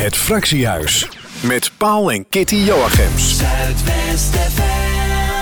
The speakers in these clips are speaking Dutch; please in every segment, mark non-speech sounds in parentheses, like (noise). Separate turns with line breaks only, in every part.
Het Fractiehuis. Met Paul en Kitty Joachims.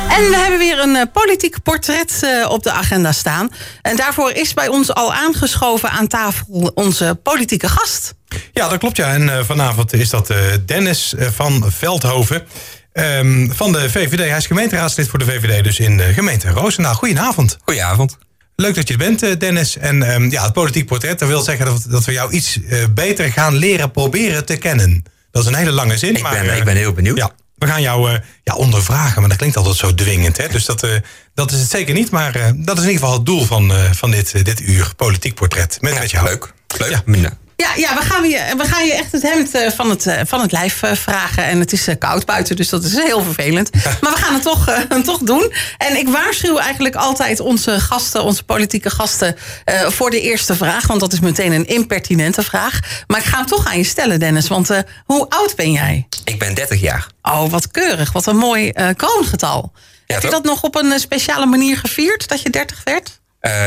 En we hebben weer een uh, politiek portret uh, op de agenda staan. En daarvoor is bij ons al aangeschoven aan tafel onze politieke gast.
Ja, dat klopt ja. En uh, vanavond is dat Dennis van Veldhoven. Um, van de VVD. Hij is gemeenteraadslid voor de VVD, dus in de gemeente Roosendaal. Goedenavond.
Goedenavond.
Leuk dat je er bent, Dennis. En um, ja, het politiek portret, dat wil zeggen dat, dat we jou iets beter gaan leren proberen te kennen. Dat is een hele lange zin.
Ik,
maar,
ben, ik ben heel benieuwd.
Ja, we gaan jou uh, ja, ondervragen, maar dat klinkt altijd zo dwingend. Hè? Dus dat, dat is het zeker niet. Maar dat is in ieder geval het doel van, van dit, dit uur politiek portret. Met,
ja,
met jou.
Leuk. Leuk. Ja.
Ja, ja we, gaan je, we gaan je echt het hemd van het, van het lijf vragen. En het is koud buiten, dus dat is heel vervelend. Maar we gaan het toch, uh, (laughs) toch doen. En ik waarschuw eigenlijk altijd onze gasten, onze politieke gasten... Uh, voor de eerste vraag, want dat is meteen een impertinente vraag. Maar ik ga hem toch aan je stellen, Dennis. Want uh, hoe oud ben jij?
Ik ben 30 jaar.
Oh, wat keurig. Wat een mooi kroongetal. Ja, Heb je dat nog op een speciale manier gevierd, dat je 30 werd?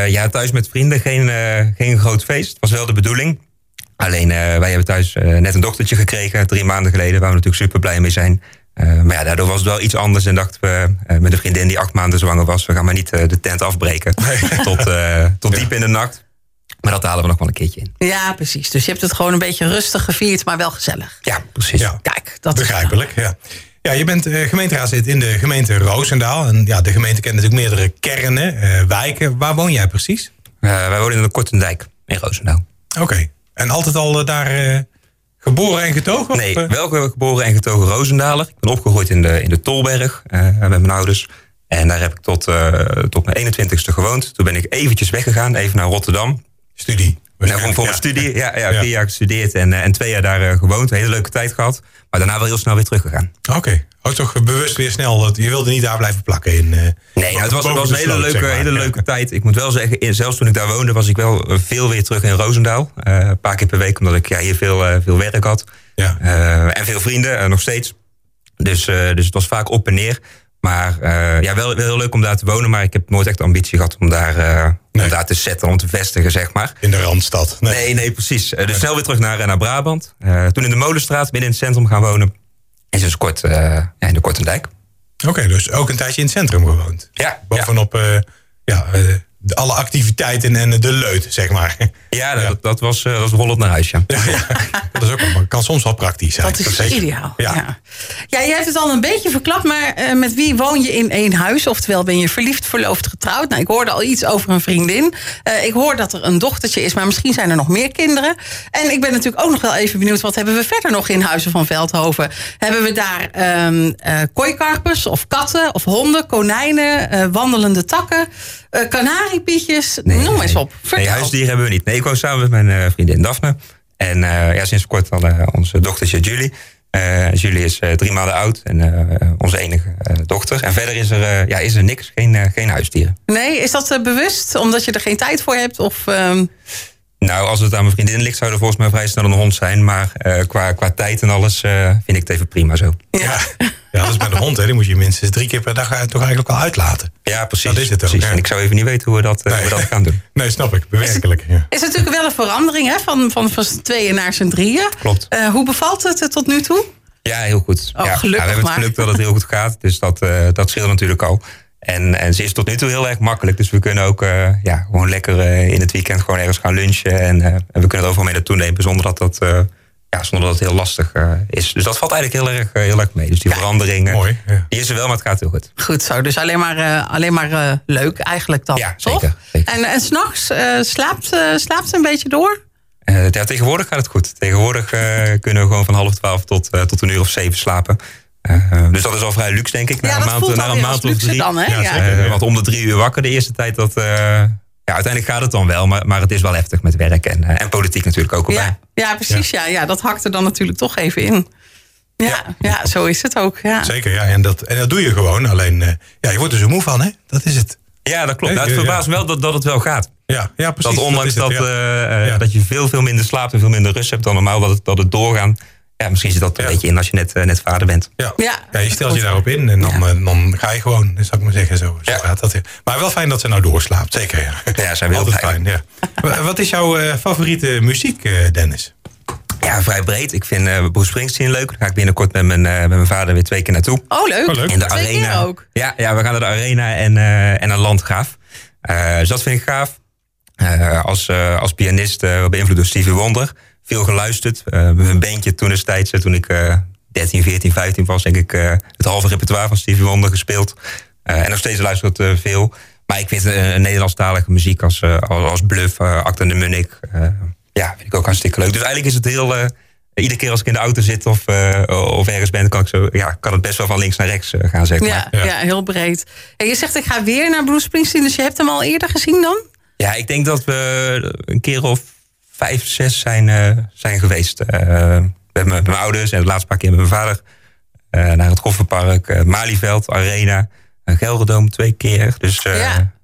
ja, thuis met vrienden. Geen, geen groot feest. Het was wel de bedoeling. Alleen uh, wij hebben thuis uh, net een dochtertje gekregen, drie maanden geleden, waar we natuurlijk super blij mee zijn. Uh, maar ja, daardoor was het wel iets anders en dachten we met een vriendin die acht maanden zwanger was, we gaan maar niet de tent afbreken (laughs) tot, tot diep in de nacht. Maar dat halen we nog wel een keertje in.
Ja, precies. Dus je hebt het gewoon een beetje rustig gevierd, maar wel gezellig.
Ja, precies. Ja.
Kijk, dat
Begrijpelijk, ja. Ja, je bent uh, gemeenteraadslid in de gemeente Roosendaal. En ja, de gemeente kent natuurlijk meerdere kernen, uh, wijken. Waar woon jij precies?
Uh, wij wonen in de Kortendijk in Roosendaal.
Oké. Okay. En altijd al daar uh, geboren en getogen?
Nee,
uh?
wel geboren en getogen Roosendaler. Ik ben opgegroeid in de, in de Tolberg met mijn ouders. En daar heb ik tot, tot mijn 21ste gewoond. Toen ben ik eventjes weggegaan, even naar Rotterdam.
Studie?
Nou, voor ja. studie, (laughs) ja, ja, vier jaar gestudeerd en, en twee jaar daar gewoond. Een hele leuke tijd gehad. Maar daarna wel heel snel weer teruggegaan.
Oké. Okay. Ook toch bewust weer snel. Je wilde niet daar blijven plakken in. Uh,
nee, nou, het was, het was een hele leuke, zeg maar. hele leuke tijd. Ik moet wel zeggen, zelfs toen ik daar woonde, was ik wel veel weer terug in Roosendaal. Uh, een paar keer per week, omdat ik ja, hier veel, uh, veel werk had.
Ja.
en veel vrienden, nog steeds. Dus, dus het was vaak op en neer. Maar ja, wel, wel heel leuk om daar te wonen. Maar ik heb nooit echt de ambitie gehad om daar, nee. om daar te zetten, om te vestigen, zeg maar.
In de Randstad.
Nee, nee, nee precies. dus nee. snel weer terug naar, naar Brabant. toen in de Molenstraat, midden in het centrum gaan wonen. En sinds kort ja, in de Kortendijk.
Oké, okay, dus ook een tijdje in het centrum gewoond.
Ja.
Bovenop ja. Ja, alle activiteiten en de leut, zeg maar.
Ja, dat, ja. dat was, dat was rollend naar huis, ja.
ja, ja. dat is ook maar kan soms wel praktisch zijn.
Dat is zeker. ideaal. Ja. Ja. ja, je hebt het al een beetje verklapt, maar met wie woon je in één huis? Oftewel, ben je verliefd, verloofd, getrouwd? Nou, ik hoorde al iets over een vriendin. ik hoor dat er een dochtertje is, maar misschien zijn er nog meer kinderen. En ik ben natuurlijk ook nog wel even benieuwd, wat hebben we verder nog in Huizen van Veldhoven? Hebben we daar um, kooikarpers of katten of honden, konijnen, uh, wandelende takken? Uh, kanariepietjes, nee, noem eens op.
Vertel. Nee, huisdieren hebben we niet. Nee, ik woon samen met mijn uh, vriendin Daphne. En uh, ja, sinds kort al onze dochtertje Julie. Julie is drie maanden oud en onze enige dochter. En verder is er, ja, is er niks, geen, geen huisdieren.
Nee, is dat bewust? Omdat je er geen tijd voor hebt? Of, um...
Nou, als het aan mijn vriendin ligt, zou er volgens mij vrij snel een hond zijn. Maar qua, qua tijd en alles vind ik het even prima zo.
Ja. Ja, dat is met een hond, hè. Die moet je minstens drie keer per dag toch eigenlijk al uitlaten.
Ja, precies.
Dat is het
precies.
ook. Ja.
En ik zou even niet weten hoe we dat, uh, nee. we dat gaan doen. (laughs)
Nee, snap ik. Bewerkelijk.
Is, het, ja. is natuurlijk wel een verandering, hè? Van, van, van z'n tweeën naar z'n drieën.
Klopt.
Uh, hoe bevalt het tot nu toe?
Ja, heel goed.
Oh,
ja.
gelukkig
ja, we hebben
maar.
het geluk dat het heel goed gaat. Dus dat, uh, dat scheelt natuurlijk al. En, en ze is tot nu toe heel erg makkelijk. Dus we kunnen ook uh, ja, gewoon lekker uh, in het weekend gewoon ergens gaan lunchen. En, uh, en we kunnen er overal mee naartoe nemen zonder dat dat ja, zonder dat het heel lastig uh, is. Dus dat valt eigenlijk heel erg, uh, heel erg mee. Dus die
Ja,
veranderingen,
Mooi. Ja.
die is er wel, maar het gaat heel goed.
Goed zo, dus alleen maar, uh, alleen maar uh, leuk eigenlijk dan,
Ja,
toch?
zeker, zeker.
En, en s'nachts uh, slaapt, uh, slaapt ze een beetje door?
Uh, ja, tegenwoordig gaat het goed. Tegenwoordig uh, (laughs) kunnen we gewoon van half twaalf tot, uh, tot een uur of zeven slapen. Uh, dus dat is al vrij luxe, denk ik.
Ja,
na
dat
een maand,
voelt
na een maand of drie.
dan, hè?
Ja,
Ja.
zeker.
Uh, want om de drie uur wakker, de eerste tijd dat... Uh, ja, uiteindelijk gaat het dan wel, maar, maar het is wel heftig met werk en, uh, en politiek natuurlijk ook erbij.
Ja, ja, precies. Ja. Ja, dat hakt er dan natuurlijk toch even in. Ja, ja.
Ja.
zo is het ook. Ja.
Zeker, ja. En dat, en dat doe je gewoon. Alleen, uh, ja, je wordt er zo moe van, hè? Dat is het.
Ja, dat klopt. Nou, het verbaast me wel dat, dat het wel gaat.
Ja, ja precies.
Dat ondanks
is
dat,
het, ja.
uh,
Ja.
dat je veel, veel minder slaapt en veel minder rust hebt dan normaal, dat het, dat het doorgaan. Ja, misschien zit dat een
Ja.
beetje in als je net, uh, net vader bent.
Ja.
Ja.
Ja, je stelt je daarop in en dan,
Ja.
eh, dan ga je gewoon, zou ik maar zeggen. Zo, zo
Ja.
gaat dat. Maar wel fijn dat ze nou doorslaapt, zeker. Ja,
Ja, zijn
Altijd fijn, ja. Wa- Wat is jouw eh, favoriete muziek, eh, Dennis?
Ja, vrij breed. Ik vind uh, Bruce Springsteen leuk. Daar ga ik binnenkort met mijn, uh, met mijn vader weer twee keer naartoe.
Oh, leuk.
Oh, leuk.
In de
Twee keer
arena.
ook?
Ja, ja, we gaan naar de arena en, uh, en een landgraaf. dus dat vind ik gaaf. als, als pianist beïnvloed door Stevie Wonder. Veel geluisterd. met een bandje toen destijds, toen ik 13, 14, 15 was, denk ik het halve repertoire van Stevie Wonder gespeeld. en nog steeds luistert het veel. Maar ik vind een Nederlandstalige muziek als, als, als Bluff, Acta de Munnik ja, vind ik ook hartstikke leuk. Dus eigenlijk is het heel. Iedere keer als ik in de auto zit of, uh, of ergens ben, kan, ik zo, ja, kan het best wel van links naar rechts uh, gaan, zeg maar.
Ja, ja. ja heel breed. En je zegt, ik ga weer naar Bruce Springsteen, dus je hebt hem al eerder gezien dan?
Ja, ik denk dat we een keer of vijf, zes zijn, zijn geweest. met, mijn, met mijn ouders en het laatste paar keer met mijn vader. naar het Kofferpark, Malieveld, Arena, Gelderdoom twee keer. Dus.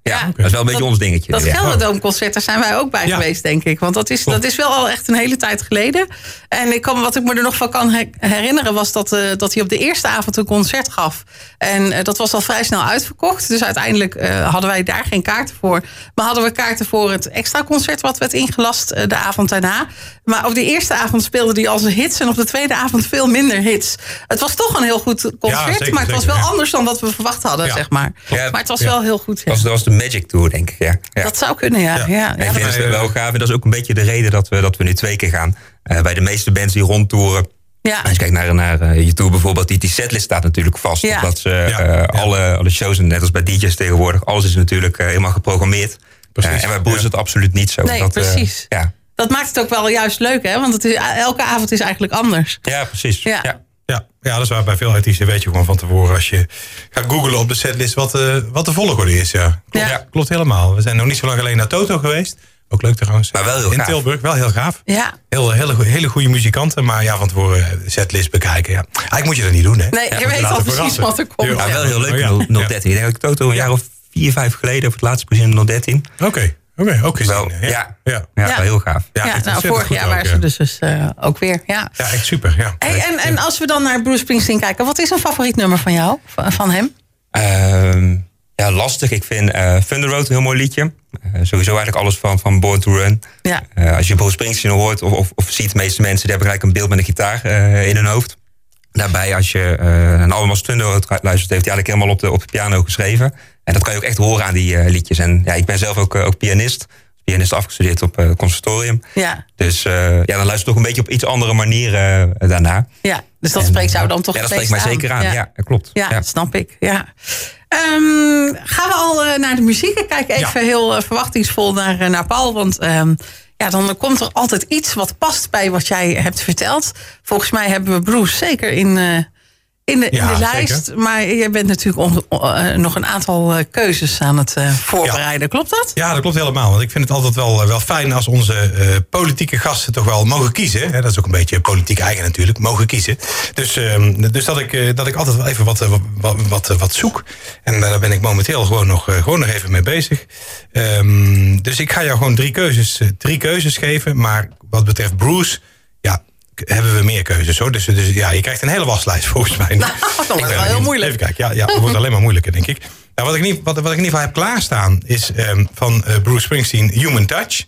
Ja, dat is wel een beetje
dat,
ons dingetje.
Dat Gelderdoomconcert, daar zijn wij ook bij ja. geweest, denk ik. Want dat is, dat is wel al echt een hele tijd geleden. En ik kan, wat ik me er nog van kan herinneren... was dat, uh, dat hij op de eerste avond een concert gaf. En uh, dat was al vrij snel uitverkocht. Dus uiteindelijk uh, hadden wij daar geen kaarten voor. Maar hadden we kaarten voor het extra concert... wat werd ingelast de avond daarna. Maar op de eerste avond speelde hij al zijn hits... en op de tweede avond veel minder hits. Het was toch een heel goed concert...
zeker,
maar het was
zeker,
wel anders dan wat we verwacht hadden, zeg maar. maar het was wel heel goed.
Dat was de Magic Tour, denk ik. Ja. ja.
Dat zou kunnen, ja. ja. ja.
ik vind het wel gaaf. En dat is ook een beetje de reden dat we, dat we nu twee keer gaan. Uh, bij de meeste bands die rondtoeren.
Ja.
Als je kijkt naar, naar uh, YouTube bijvoorbeeld, die, die setlist staat natuurlijk vast.
Ja.
Dat ze uh, alle, alle shows, net als bij DJ's tegenwoordig, alles is natuurlijk helemaal geprogrammeerd. en bij Boer is het absoluut niet zo.
Nee,
dat,
precies.
ja.
Dat maakt het ook wel juist leuk, hè? Want het is, elke avond is eigenlijk anders.
Ja, precies.
Ja.
Ja, ja, dat is waar bij veel artiesten weet je gewoon van tevoren als je gaat googlen op de setlist wat, uh, wat de volgorde is. Ja. Klopt,
Ja.
klopt helemaal. We zijn nog niet zo lang geleden naar Toto geweest. Ook leuk trouwens.
Maar wel heel
In
gaaf.
Tilburg, wel heel gaaf.
Ja.
Heel, hele, hele goede muzikanten, maar ja, van tevoren de setlist bekijken. Ja. Eigenlijk moet je dat niet doen, hè?
Nee, je
moet
weet al precies
verrassen.
wat er komt.
Ja.
Maar wel heel leuk,
Oh, ja.
0- 013. Ik denk dat ik Toto een jaar of vier, vijf geleden, of het laatste gezien in 013.
Oké, oké, ook gezien.
Wel, ja.
ja.
Ja,
Ja.
wel heel gaaf.
Ja, nou, vorig jaar
ook,
waren
ja.
ze dus, dus eh, ook weer. Ja.
Ja, echt super. Ja.
Hey, en, en als we dan naar Bruce Springsteen kijken, wat is een favoriet nummer van jou, van, hem?
Ehm, ja, lastig. Ik vind eh Thunder Road een heel mooi liedje. Eh, sowieso eigenlijk alles van, van Born to Run.
Ja.
Eh, als je Bruce Springsteen hoort of, of, of ziet, de meeste mensen die hebben gelijk een beeld met een gitaar eh, in hun hoofd. Daarbij, als je eh, een album als Thunder luistert, heeft hij eigenlijk helemaal op de, op de piano geschreven. En dat kan je ook echt horen aan die eh, liedjes. En ja, ik ben zelf ook, eh, ook pianist. Pianist afgestudeerd op het conservatorium.
Ja,
Dus ja, dan luister je toch een beetje op iets andere manier eh, daarna.
ja. dus dat
En,
spreekt jou
eh,
dan toch
Ja, dat spreekt mij zeker aan. Ja, dat klopt.
Ja, snap ik. Ja. Ehm, gaan we al naar de muziek? Ik kijk even heel verwachtingsvol naar, naar Paul. Want ehm, ja, dan komt er altijd iets wat past bij wat jij hebt verteld. Volgens mij hebben we Bruce zeker in, eh, in de,
Ja,
in de
zeker.
lijst. Maar je bent natuurlijk on- eh, nog een aantal eh, keuzes aan het eh, voorbereiden. Klopt dat?
Ja, dat klopt helemaal. Want ik vind het altijd wel, wel fijn als onze politieke gasten toch wel mogen kiezen. Hè? Dat is ook een beetje politiek eigen natuurlijk, mogen kiezen. Dus, ehm, dus dat, ik, dat ik altijd wel even wat, wat, wat, wat zoek. En daar ben ik momenteel gewoon nog, gewoon nog even mee bezig. Ehm, dus ik ga jou gewoon drie keuzes, drie keuzes geven. Maar wat betreft Bruce, hebben we meer keuzes hoor. Dus, dus ja, je krijgt een hele waslijst (laughs) volgens mij. (laughs)
Nou, dat wordt wel heel moeilijk.
Even kijken, ja, ja het wordt alleen maar moeilijker, denk ik. Nou, wat, ik niet, wat, wat ik in ieder geval heb klaarstaan is ehm, van eh, Bruce Springsteen Human Touch.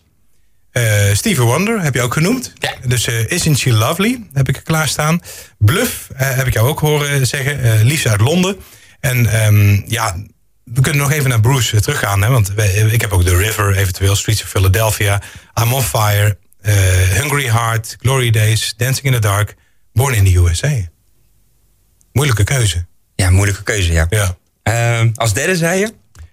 Stevie Wonder heb je ook genoemd.
Ja.
Dus eh, Isn't She Lovely heb ik klaarstaan. Bluff heb ik jou ook horen zeggen. liefst uit Londen. En ehm, ja, we kunnen nog even naar Bruce teruggaan. Hè, want wij- ik heb ook The River, eventueel Streets of Philadelphia. I'm on Fire. Eh, Hungry Heart. Glory Days. Dancing in the Dark. Born in the USA. Moeilijke keuze.
Ja, moeilijke keuze, ja.
Ja.
Ehm, als derde zei je?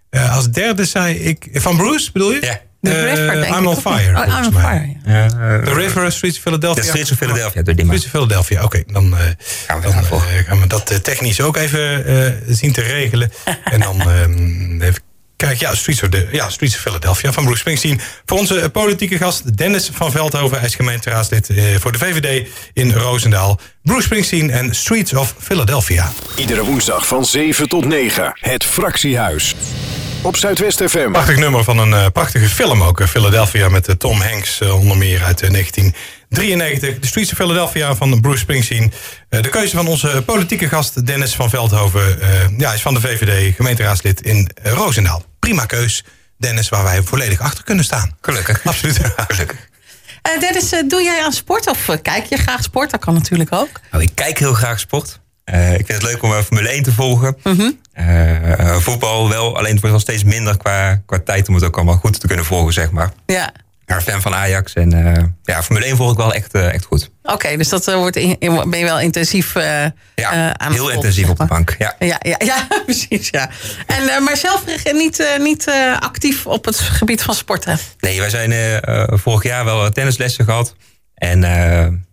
Eh, als derde zei ik... Van Bruce bedoel je?
Ja.
De
Eh,
River, denk
I'm on? Fire,
Oh, I'm on
mij.
fire. ja.
The River, Streets of Philadelphia.
De Streets of Philadelphia, door die man.
Streets of Philadelphia, oké. dan eh,
Gaan we
dan,
daarvoor.
eh, gaan we dat eh, technisch ook even eh, zien te regelen. (laughs) en dan ehm, even Kijk, ja Streets, of ja, Streets of Philadelphia van Bruce Springsteen. Voor onze eh, politieke gast Dennis van Veldhoven. Hij is gemeenteraadslid eh, voor de VVD in Roosendaal. Bruce Springsteen en Streets of Philadelphia.
Iedere woensdag van 7 tot 9. Het Fractiehuis. Op Zuidwest FM.
Prachtig nummer van een eh, prachtige film ook. Philadelphia met Tom Hanks onder meer uit 19... 93, de Streets of Philadelphia van Bruce Springsteen. Eh, de keuze van onze politieke gast Dennis van Veldhoven. Eh, ja, is van de VVD, gemeenteraadslid in Roosendaal. Prima keus, Dennis, waar wij volledig achter kunnen staan.
Gelukkig.
Absoluut. (laughs)
Gelukkig.
Eh, Dennis, doe jij aan sport of kijk je graag sport? Dat kan natuurlijk ook.
Nou, ik kijk heel graag sport. Ik vind het leuk om Formule 1 te volgen.
Mhm.
Voetbal wel, alleen het wordt nog steeds minder qua, qua tijd om het ook allemaal goed te kunnen volgen, zeg maar.
Ja.
Ben fan van Ajax en eh, ja, Formule 1 volg ik wel echt, eh, echt goed.
Oké, dus dat eh, wordt in, in- ben je wel intensief
Ja,
aan het
heel intensief
zeg
op de bank. Ja.
Ja, ja, ja (laughs) precies. Ja. En, maar zelf niet, niet actief op het gebied van sporten.
Nee, wij zijn vorig jaar wel tennislessen gehad. En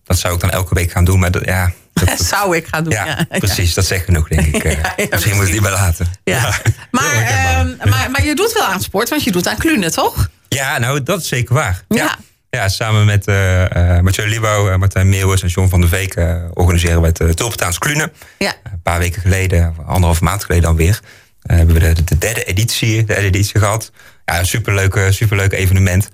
dat zou ik dan elke week gaan doen. Maar dat, ja, dat- (laughs)
Zou ik gaan doen.
ja,
Ja,
precies. Dat zegt genoeg, denk ik. (laughs) Eh,
Ja,
misschien moet ik het niet bij laten.
Ja. Maar, ehm, maar, maar je doet wel aan sport, want je doet aan klunen, toch?
Ja, nou, dat is zeker waar.
Ja.
Ja, samen met uh, Mathieu Libouw, eh, Martijn Meeuwis en John van der Veek... eh, organiseren we het uh, Tulpentaans Klunen.
Ja.
Een paar weken geleden, anderhalve maand geleden alweer... Uh, hebben we de, de derde editie, de derde editie gehad. Ja, een superleuk, superleuk evenement.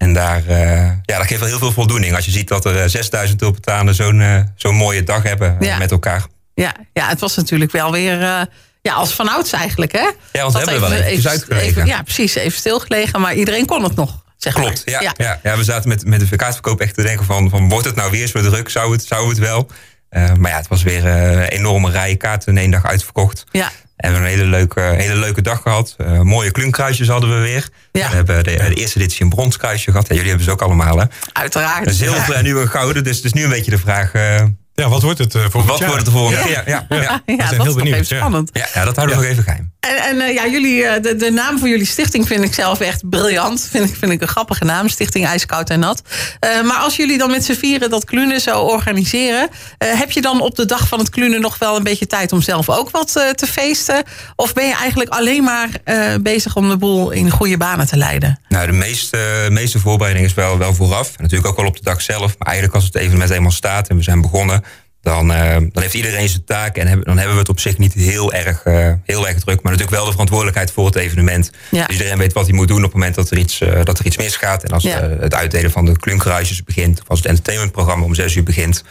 En daar, uh, ja, dat geeft wel heel veel voldoening. Als je ziet dat er uh, 6000 Tulpentanen zo'n uh, zo'n mooie dag hebben
Ja.
met elkaar.
Ja, ja, het was natuurlijk wel weer... eh, ja, als vanouds eigenlijk, hè?
Ja, want we hebben wel eventjes uitgelegen.
even- Ja, precies. Even stilgelegen, maar iedereen kon het nog, zeg maar.
Klopt, ja, ja. Ja, we zaten met, met de kaartverkoop echt te denken van, van... wordt het nou weer zo druk? Zou het, zou het wel? Uh, maar ja, het was weer een enorme rij kaarten in één dag uitverkocht.
Ja.
En we hebben een hele leuke, hele leuke dag gehad. Uh, mooie klunkruisjes hadden we weer.
Ja.
We hebben de, de, eerste editie een bronskruisje gehad. Jullie hebben ze ook allemaal, hè?
Uiteraard.
Een zilver en nu een gouden. Dus het is nu een beetje de vraag... uh,
ja, wat wordt het uh, volgend
Wat
jaar?
wordt het de volgende keer? Ja, ja, ja.
Ja,
zijn
dat
heel
is toch
benieuwd,
even
ja.
spannend.
Ja, ja, dat houden we nog even geheim.
En, en eh, ja, jullie, eh, de, de naam van jullie stichting vind ik zelf echt briljant. Vind ik, vind ik een grappige naam, Stichting IJskoud en Nat. Eh, maar als jullie dan met z'n vieren dat klunen zo organiseren... eh, heb je dan op de dag van het klunen nog wel een beetje tijd om zelf ook wat eh, te feesten? Of ben je eigenlijk alleen maar eh, bezig om de boel in goede banen te leiden?
Nou, de meeste, meeste voorbereiding is wel, wel vooraf. En natuurlijk ook wel op de dag zelf. Maar eigenlijk als het evenement eenmaal staat en we zijn begonnen... Dan, uh, dan heeft iedereen zijn taak en dan hebben we het op zich niet heel erg, uh, heel erg druk. Maar natuurlijk wel de verantwoordelijkheid voor het evenement.
Ja.
Dus iedereen weet wat hij moet doen op het moment dat er iets, uh, dat er iets misgaat. En als
Ja.
het uitdelen van de klunkruisjes begint... of als het entertainmentprogramma om zes uur begint...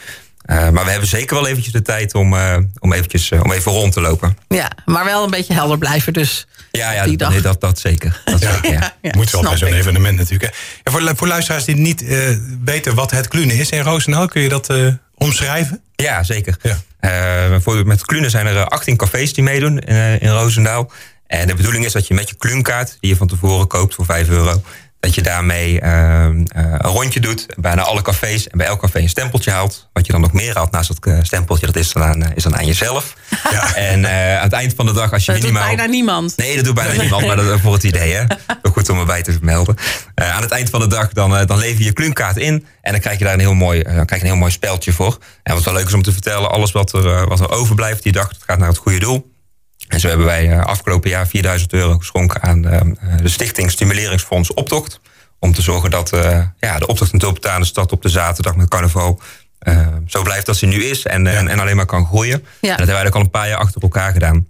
maar we hebben zeker wel eventjes de tijd om, om, eventjes, om even rond te lopen.
Ja, maar wel een beetje helder blijven dus.
Ja, ja
die dag.
nee, dat, dat zeker. Dat
Ja.
zeker, ja.
Ja,
Moet wel bij zo'n evenement natuurlijk. hè. En voor, voor luisteraars die niet eh, weten wat het klunen is in Roosendaal, kun je dat eh, omschrijven?
Ja, zeker.
Ja.
Eh, voor, met Klunen zijn er eh, 18 cafés die meedoen in, eh, in Roosendaal. En de bedoeling is dat je met je kluunkaart, die je van tevoren koopt voor 5 euro, dat je daarmee eh, eh, een rondje doet, bijna alle cafés. En bij elk café een stempeltje haalt. Wat je dan nog meer haalt naast dat eh, stempeltje, dat is dan aan, eh, is dan aan jezelf. (laughs)
Ja.
En aan het eind van de dag, als je
Dat doet
minimaal...
bijna niemand.
Nee, dat doet bijna niemand, maar dat is voor het idee. Hè? Goed om erbij te melden. Aan het eind van de dag dan, dan lever je je kluunkaart in. En dan krijg je daar een heel mooi, dan krijg je een heel mooi speltje voor. En wat wel leuk is om te vertellen, alles wat er, wat er overblijft die dag, dat gaat naar het goede doel. En zo hebben wij eh, afgelopen jaar 4000 euro geschonken aan eh, de Stichting Stimuleringsfonds Optocht. Om te zorgen dat eh, ja, de optocht in Tulpentaan, de stad op de zaterdag met carnaval... eh, zo blijft als hij nu is en, en, en alleen maar kan groeien. En dat hebben wij eigenlijk al een paar jaar achter elkaar gedaan.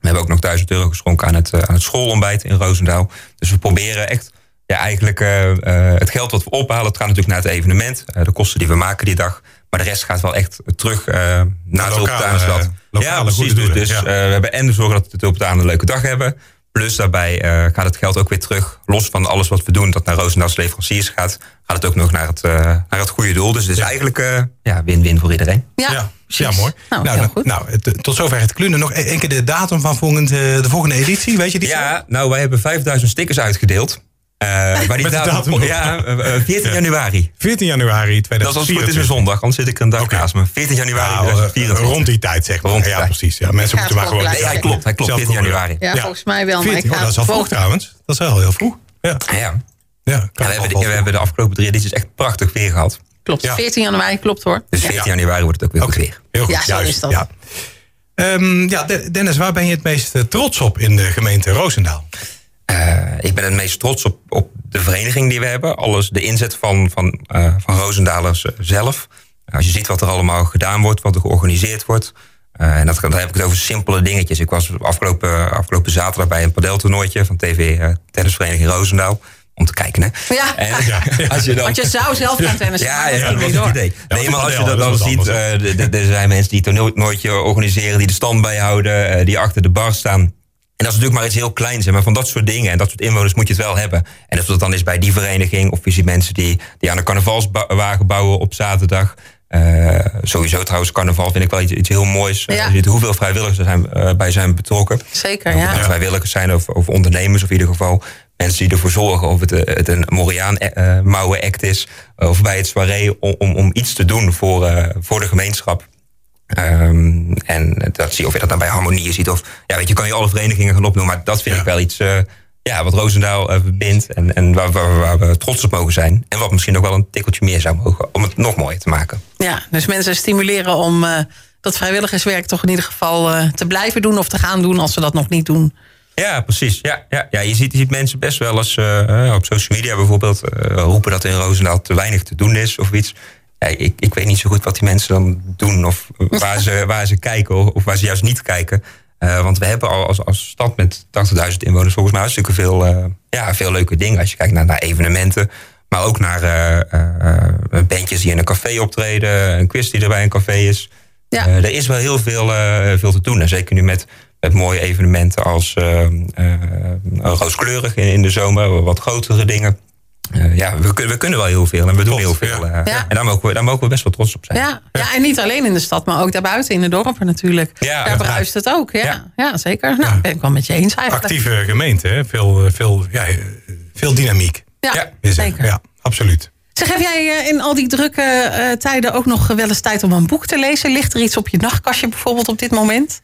We hebben ook nog 1000 euro geschonken aan het, eh, aan het schoolontbijt in Roosendaal. Dus we proberen echt ja, eigenlijk eh, eh, het geld wat we ophalen, het gaat natuurlijk naar het evenement. eh, de kosten die we maken die dag. Maar de rest gaat wel echt terug eh, naar de
lokale,
Tulpentaanstad.
eh,
Ja,
lokale
precies.
goede
Dus, dus
ja.
eh, we hebben en zorgen dat de Tulpentanen een leuke dag hebben. Plus daarbij eh, gaat het geld ook weer terug. Los van alles wat we doen, dat naar Roosendaals leveranciers gaat, gaat het ook nog naar het, eh, naar het goede doel. Dus het is eigenlijk eh, ja, win-win voor iedereen.
Ja,
ja,
precies.
ja, mooi.
Nou,
nou, het- tot zover het klunen. Nog één keer de datum van volgend, eh, de volgende editie, weet je die?
Ja, nou, wij hebben 5000 stickers uitgedeeld. Eh maar die
Met de
datum, ja, eh, eh, 14
Ja.
januari.
14 januari
Dat is als het is
2024.
een zondag, anders zit ik een dag naast me. 14 januari
Nou, eh,
2024.
rond die tijd, zeg maar.
Rond die
ja,
tijd.
precies. Ja, mensen moeten maar
gewoon
Nee, hij klopt, hij klopt,
Zelf
14
googlen.
januari.
Ja, volgens mij wel. Maar
14,
ik
oh,
ga
dat is al vroeg trouwens. Dat is wel heel vroeg. Ja,
Ja.
ja,
we, hebben,
wel
we hebben de afgelopen drie edities echt prachtig weer gehad.
Klopt,
Ja.
14 januari klopt hoor.
Dus 14 januari wordt het ook weer goed weer.
Heel goed,
Ja, zo
juist.
is dat.
Ja. Ehm, ja, De- Dennis, waar ben je het meest eh, trots op in de gemeente Roosendaal?
Eh, ik ben het meest trots op, op de vereniging die we hebben. Alles, de inzet van, van, eh, van Roosendalers eh, zelf. Als je ziet wat er allemaal gedaan wordt, wat er georganiseerd wordt. eh, en dat, dan heb ik het over simpele dingetjes. Ik was afgelopen, afgelopen zaterdag bij een padeltoernooitje van TV eh, Tennisvereniging Roosendaal. Om te kijken, hè?
Ja.
En,
Ja. (laughs)
als je dan,
Want je zou zelf gaan tennissen.
Ja,
maar
ja,
dat
was het
door.
idee.
Ja,
Nee, maar als je dat
dat
dan ziet, eh, er zijn mensen die het toernooitje organiseren, die de stand bijhouden, eh, die achter de bar staan. En dat is natuurlijk maar iets heel kleins. Maar van dat soort dingen en dat soort inwoners moet je het wel hebben. En of dat dan is bij die vereniging of ziet mensen die, die aan een carnavalswagen bouwen op zaterdag. Eh, sowieso trouwens, carnaval vind ik wel iets, iets heel moois.
Ja.
Je ziet hoeveel vrijwilligers er zijn, eh, bij zijn betrokken.
Zeker,
Of het nou
ja.
vrijwilligers zijn of, of ondernemers, of in ieder geval mensen die ervoor zorgen of het, eh, het een Moriaan eh, mouwen act is, of bij het soirée om, om, om iets te doen voor, voor de gemeenschap. Ehm, en dat zie je of je dat dan bij Harmonie ziet. Of ja, weet je, kan je alle verenigingen gaan opnoemen. Maar dat vind
Ja.
ik wel iets eh, ja, wat Roosendaal eh, verbindt. En, en waar, waar, waar we trots op mogen zijn. En wat misschien ook wel een tikkeltje meer zou mogen. Om het nog mooier te maken.
Ja, dus mensen stimuleren om eh, dat vrijwilligerswerk toch in ieder geval eh, te blijven doen of te gaan doen als ze dat nog niet doen.
Ja, precies. Ja, ja, ja, je, ziet, je ziet mensen best wel eens eh, op social media bijvoorbeeld roepen dat er in Roosendaal te weinig te doen is of iets. Ja, ik, ik weet niet zo goed wat die mensen dan doen of waar ze, waar ze kijken of, of waar ze juist niet kijken. Eh, want we hebben al als, als stad met 80.000 inwoners volgens mij hartstikke veel, eh, ja, veel leuke dingen. Als je kijkt naar, naar evenementen, maar ook naar eh, bandjes die in een café optreden, een quiz die er bij een café is.
Ja.
Er is wel heel veel, veel te doen. En zeker nu met, met mooie evenementen als rooskleurig in, in de zomer, wat grotere dingen. Eh, ja, we, we kunnen wel heel veel en we doen heel veel.
ja.
eh,
Ja.
En daar mogen, we, daar mogen we best wel trots op zijn.
Ja, ja, en niet alleen in de stad, maar ook daarbuiten in de dorpen natuurlijk.
Ja,
Daar bruist het ook. Ja, ja.
Ja.
zeker. Nou, ben ik wel met je eens eigenlijk.
Actieve gemeente, hè? Veel, eh, veel, ja, veel dynamiek.
Ja,
er.
zeker.
Ja, absoluut.
Zeg, heb jij in al die drukke eh, tijden ook nog wel eens tijd om een boek te lezen? Ligt er iets op je nachtkastje bijvoorbeeld op dit moment?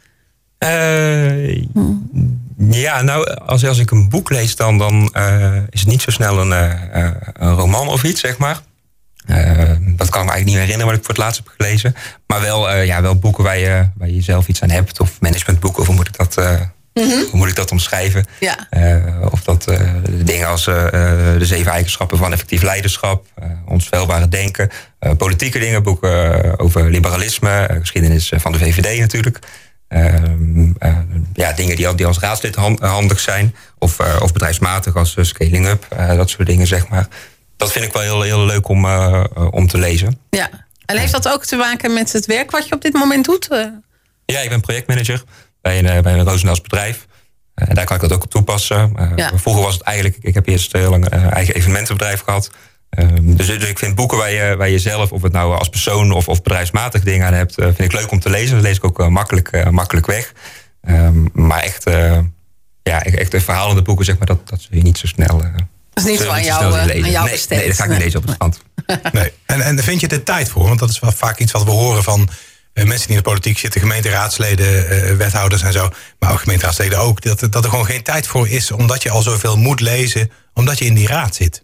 Eh, ja, nou, als, als ik een boek lees, dan, dan eh, is het niet zo snel een, eh, een roman of iets, zeg maar. Dat kan ik me eigenlijk niet meer herinneren wat ik voor het laatst heb gelezen. Maar wel, ja, wel boeken waar je, waar je zelf iets aan hebt. Of managementboeken, of hoe moet ik dat, eh, hoe moet ik dat omschrijven?
Ja.
Of dat dingen als de zeven eigenschappen van effectief leiderschap, ons denken, politieke dingen, boeken over liberalisme, geschiedenis van de VVD natuurlijk. Ehm, eh, ja, dingen die, die als raadslid han- handig zijn, of, eh, of bedrijfsmatig als eh, scaling up, dat soort dingen zeg maar. Dat vind ik wel heel, heel leuk om, om te lezen.
Ja. En heeft dat ook te maken met het werk wat je op dit moment doet?
Ja, ik ben projectmanager bij een, bij een Roosendaals bedrijf. En daar kan ik dat ook op toepassen.
Ja.
Vroeger was het eigenlijk, ik heb eerst heel lang een eigen evenementenbedrijf gehad. Ehm, dus, dus ik vind boeken waar je, waar je zelf, of het nou als persoon of, of bedrijfsmatig dingen aan hebt, eh, vind ik leuk om te lezen. Dat lees ik ook eh, makkelijk, eh, makkelijk weg. Ehm, maar echt, eh ja, echt de verhalende boeken, zeg maar, dat, dat zul je niet zo snel. eh,
Dat is niet zo aan jou, eh, aan jou
nee, nee, dat ga ik niet
Nee.
lezen op het strand. (laughs)
Nee. En, en vind je er tijd voor? Want dat is wel vaak iets wat we horen van eh, mensen die in de politiek zitten, gemeenteraadsleden, eh, wethouders en zo. Maar ook gemeenteraadsleden ook. Dat, dat er gewoon geen tijd voor is, omdat je al zoveel moet lezen, omdat je in die raad zit.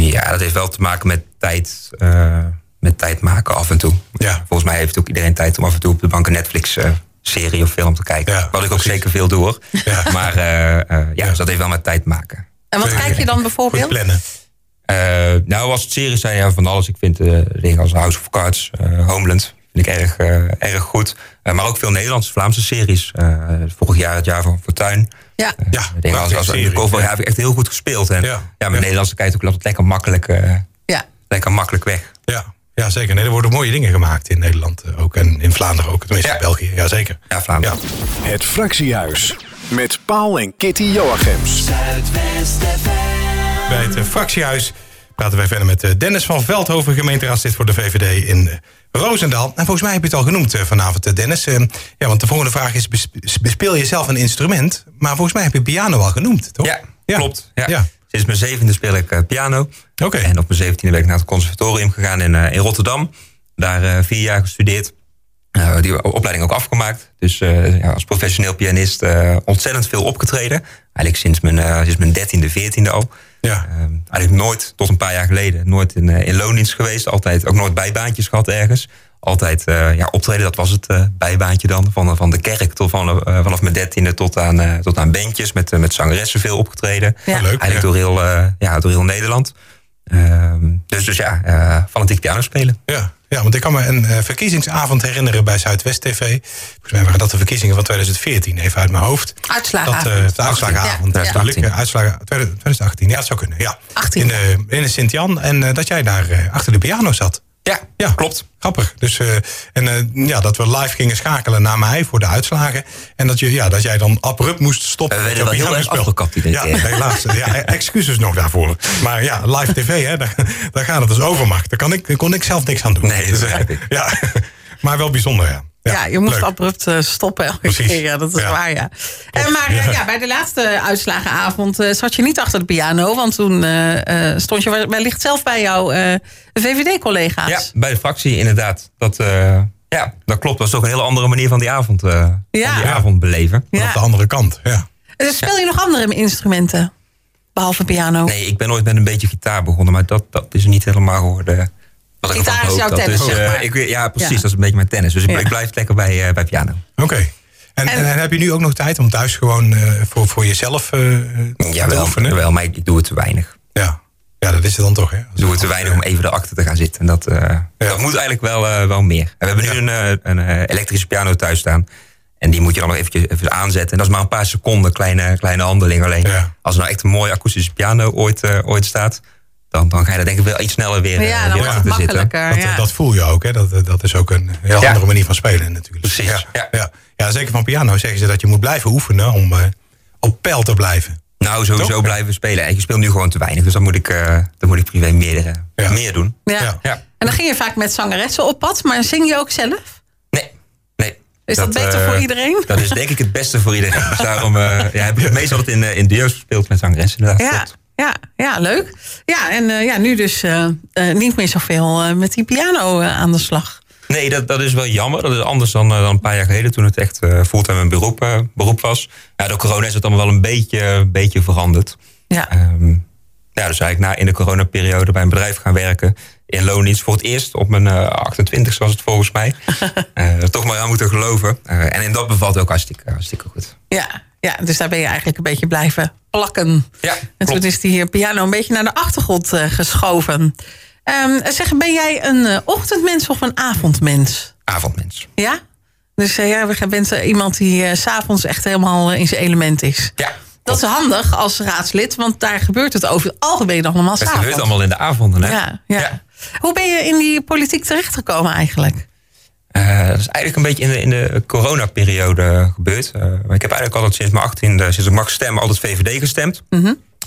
Ja, dat heeft wel te maken met tijd, eh, met tijd maken af en toe.
Ja.
Volgens mij heeft ook iedereen tijd om af en toe op de bank een Netflix-serie of film te kijken.
Ja,
Wat ik ook
precies.
zeker veel doe hoor.
Ja. (laughs)
Maar eh, eh, ja, dus dat heeft wel met tijd te maken.
En wat kijk je dan
Goed
bijvoorbeeld?
plannen.
Eh, nou, als het series zijn, ja, van alles. Ik vind eh, dingen als House of Cards, eh, Homeland, vind ik erg, eh, erg goed. Eh, maar ook veel Nederlandse, Vlaamse series. Eh, vorig jaar het jaar van Fortuin.
Ja.
Ja,
Dingen als, als de
ja,
heb ik echt heel goed gespeeld. En
Ja.
ja,
Ja.
met Nederlandse kijkt ook altijd lekker makkelijk, eh,
ja.
lekker makkelijk weg.
Ja, ja, zeker. Nee, er worden mooie dingen gemaakt in Nederland eh, ook. En in Vlaanderen ook. Tenminste,
Ja.
in België. Ja, zeker.
Ja, Vlaanderen.
Ja.
Het Fractiehuis. Met Paul en Kitty Joachims.
Bij het eh, fractiehuis praten wij verder met eh, Dennis van Veldhoven, gemeenteraadslid voor de VVD in eh, Roosendaal. En volgens mij heb je het al genoemd eh, vanavond, Dennis. Eh, Ja, want de volgende vraag is, bes- bespeel je zelf een instrument? Maar volgens mij heb je piano al genoemd, toch?
Ja, klopt. Ja.
Ja.
Sinds mijn zevende speel ik piano.
Oké.
En op mijn zeventiende ben ik naar het conservatorium gegaan in, in Rotterdam. Daar vier jaar gestudeerd. Eh, die opleiding ook afgemaakt. Dus ja, als professioneel pianist ontzettend veel opgetreden. Eigenlijk sinds mijn, sinds mijn dertiende, veertiende al.
Ja.
Eh, eigenlijk nooit, tot een paar jaar geleden, nooit in, eh, in loondienst geweest. Altijd ook nooit bijbaantjes gehad ergens. Altijd eh, ja, optreden, dat was het eh, bijbaantje dan. Van, van de kerk tot van, vanaf mijn dertiende tot aan, tot aan bandjes. Met, met zangeressen veel opgetreden.
Ja.
Leuk.
Eigenlijk
ja.
door, heel, ja, door heel Nederland. Ehm, dus, dus ja, eh fanatiek piano spelen.
Ja, ja, want ik kan me een eh, verkiezingsavond herinneren bij Zuidwest TV. Volgens mij waren dat de verkiezingen van 2014, even uit mijn hoofd. Dat,
Uitslagenavond.
eh, de uitslagenavond
Ja,
natuurlijk. Uitslagen, 2018, ja, dat zou kunnen. Ja.
18.
In, de in de Sint-Jan. En eh, dat jij daar achter de piano zat.
Ja,
Ja,
klopt.
Grappig. Dus, eh, en eh, ja, dat we live gingen schakelen naar mij voor de uitslagen. En dat, je, ja, dat jij dan abrupt moest stoppen.
We werden wel heel erg afgekapt die
Ja, helaas. Ja, (laughs) excuses nog daarvoor. Maar ja, live tv, hè, daar, daar gaat het dus overmacht. Daar, kan ik, daar kon ik zelf niks aan doen.
Nee, dat
Dus,
ik.
Ja, (laughs) maar wel bijzonder, ja.
Ja, je moest
leuk.
abrupt eh, stoppen elke
Precies.
keer. Ja, dat is
Ja.
waar, ja. Eh, maar eh,
Ja.
bij de laatste uitslagenavond zat je niet achter de piano. Want toen stond je wellicht zelf bij jouw VVD-collega's.
Ja, bij de fractie inderdaad. Dat, ja, dat klopt. Dat is toch een hele andere manier van die avond, van die avond beleven.
Maar op de andere kant, ja.
Speel je nog andere instrumenten? Behalve piano?
Nee, ik ben ooit met een beetje gitaar begonnen, maar dat, dat is niet helemaal geworden. Wat
Gitaar is jouw tennis,
eh,
zeg maar.
ik, weet- ja, precies.
Ja.
Dat is een beetje mijn tennis. Dus ik,
Ja.
ik blijf lekker bij, eh, bij piano.
Oké. En,
En-
en, heb je nu ook nog tijd om thuis gewoon eh, voor, voor jezelf eh te
Jawel,
oefenen?
wel, maar ik, ik doe het te weinig.
Ja. ja, dat is het dan toch, hè?
Ik doe het te weinig om even erachter te gaan zitten. En dat, eh, dat moet eigenlijk wel, eh, wel meer. En we hebben nu
Ja.
een, eh, een eh, elektrische piano thuis staan. En die moet je dan nog eventjes even aanzetten. En dat is maar een paar seconden, kleine, kleine handeling alleen.
Ja.
Als er nou echt een mooie akoestische piano ooit, eh, ooit staat... Dan, dan ga je daar denk ik wel iets sneller weer, eh,
ja,
weer
dan
achter
het
zitten.
makkelijker.
Dat,
ja.
dat voel je ook, hè? Dat, dat is ook een heel
Ja.
andere manier van spelen natuurlijk.
Precies,
Ja,
ja.
ja. Ja. zeker van piano zeggen ze dat je moet blijven oefenen om eh, op peil te blijven.
Nou, sowieso
Toch?
blijven spelen. En je speelt nu gewoon te weinig. Dus dan moet ik, eh, dan moet ik privé meer, eh,
Ja.
meer doen.
Ja.
Ja.
Ja.
En dan ging je vaak met zangeressen op pad, maar zing je ook zelf?
Nee, nee.
Is dat beter
eh,
voor iedereen?
Dat is denk ik het beste voor iedereen. (laughs) Dus daarom eh, ja, heb ik het meestal altijd in, eh, in duo's gespeeld met zangeressen. Inderdaad,
Ja. Ja, ja, leuk. Ja, en eh, ja, nu dus eh, eh, niet meer zoveel met die piano aan de slag.
Nee, dat, dat is wel jammer. Dat is anders dan, dan een paar jaar geleden toen het echt fulltime een beroep, beroep was. Ja, door corona is het allemaal wel een beetje, beetje veranderd.
Ja,
Ehm, ja, dus eigenlijk na in de coronaperiode bij een bedrijf gaan werken. In loondienst voor het eerst op mijn eh 28 was het volgens mij. (laughs) Toch maar aan moeten geloven. En in dat bevalt ook hartstikke, hartstikke goed.
ja, ja, dus daar ben je eigenlijk een beetje blijven plakken.
Ja,
En toen is die piano een beetje naar de achtergrond eh, geschoven. Ehm, zeg, ben jij een eh, ochtendmens of een avondmens?
Avondmens.
Ja? Dus eh, ja, we bent iemand die s s'avonds echt helemaal in zijn element is.
Ja,
Dat is handig als raadslid, want daar gebeurt het over het algemeen allemaal
Het
s'avonds.
gebeurt allemaal in de avonden. Hè?
Ja, ja. Hoe ben je in die politiek terechtgekomen eigenlijk?
Eh, dat is eigenlijk een beetje in de, in de coronaperiode gebeurd. Eh, ik heb eigenlijk altijd sinds mijn 18e, sinds ik mag stemmen, altijd VVD gestemd.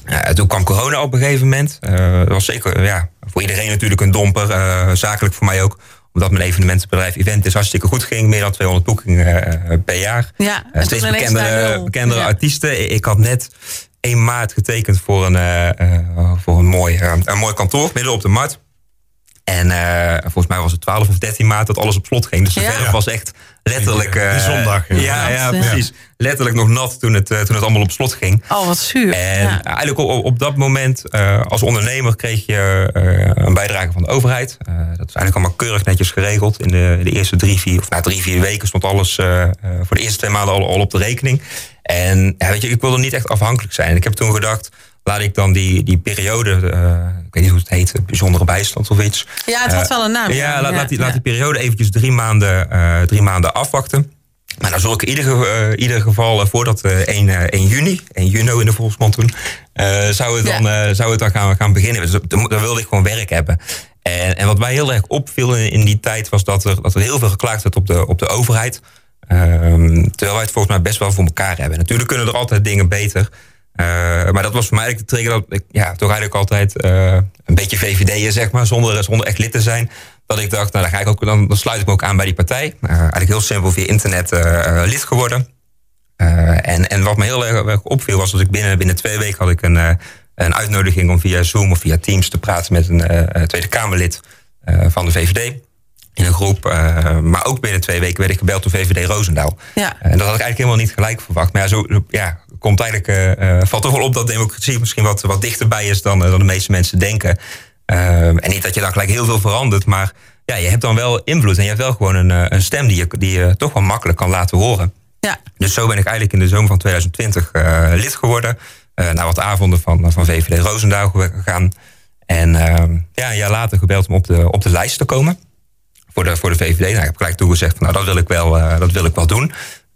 Eh, toen kwam corona op een gegeven moment. Eh, dat was zeker ja, voor iedereen natuurlijk een domper. zakelijk voor mij ook. Omdat mijn evenementenbedrijf Event is hartstikke goed ging. Meer dan 200 boekingen per jaar.
Ja, en
steeds bekendere, bekendere
Ja.
artiesten. Ik had net 1 maart getekend voor een, voor een, mooi, een mooi kantoor midden op de markt. En eh, volgens mij was het 12 of 13 maart dat alles op slot ging. Dus de
Ja.
verf was echt letterlijk...
Die,
eh,
zondag, ja.
Ja, ja, precies. Letterlijk nog nat toen het, eh, toen het allemaal op slot ging.
Oh, wat zuur.
En
ja.
eigenlijk op, op dat moment, eh, als ondernemer, kreeg je eh, een bijdrage van de overheid. Eh, dat is eigenlijk allemaal keurig netjes geregeld. In de, de eerste drie, vier, of na drie, vier weken stond alles eh, eh, voor de eerste twee maanden al, al op de rekening. En ja, weet je, ik wilde niet echt afhankelijk zijn. En ik heb toen gedacht, laat ik dan die, die periode, eh, ik weet niet hoe het heet, bijzondere bijstand of iets.
Ja, het had wel een naam.
Ja, laat, laat, die,
ja.
laat die periode eventjes drie maanden, eh, drie maanden afwachten. Maar dan zorg ik in ieder, ge- eh, ieder geval eh, voor dat eh 1, eh, 1 juni, 1 juni in de volksmond toen, eh, zou, het
Ja.
dan, eh, zou het dan gaan, gaan beginnen. Dus dan, dan wilde ik gewoon werk hebben. En, en wat mij heel erg opviel in, in die tijd was dat er, dat er heel veel geklaagd werd op de, op de overheid. Ehm, terwijl wij het volgens mij best wel voor elkaar hebben. Natuurlijk kunnen er altijd dingen beter. Eh, maar dat was voor mij eigenlijk de trigger dat ik ja, toch eigenlijk altijd eh, een beetje VVD'er, zeg maar, zonder, zonder echt lid te zijn. Dat ik dacht, nou dan, ga ik ook, dan, dan sluit ik me ook aan bij die partij. Eh, eigenlijk heel simpel via internet lid geworden. En, en wat me heel erg, opviel was dat ik binnen, binnen twee weken had ik een, een uitnodiging om via Zoom of via Teams te praten met een Tweede Kamerlid eh, van de VVD. In een groep. maar ook binnen twee weken werd ik gebeld door VVD Roosendaal.
Ja.
En dat had ik eigenlijk helemaal niet gelijk verwacht. Maar ja, zo ja, komt eigenlijk, eh, eh, valt toch wel op dat democratie misschien wat, wat dichterbij is dan, eh, dan de meeste mensen denken. Eh, en niet dat je dan gelijk heel veel verandert, maar ja, je hebt dan wel invloed en je hebt wel gewoon een, een stem die je, die je toch wel makkelijk kan laten horen.
Ja.
Dus zo ben ik eigenlijk in de zomer van 2020 eh, lid geworden. Eh na wat avonden van, van VVD Roosendaal gegaan. En eh, ja, een jaar later gebeld om op de, op de lijst te komen. Voor de, voor de VVD. Nou, ik heb gelijk toegezegd van nou, dat wil ik wel, eh, dat wil ik wel doen.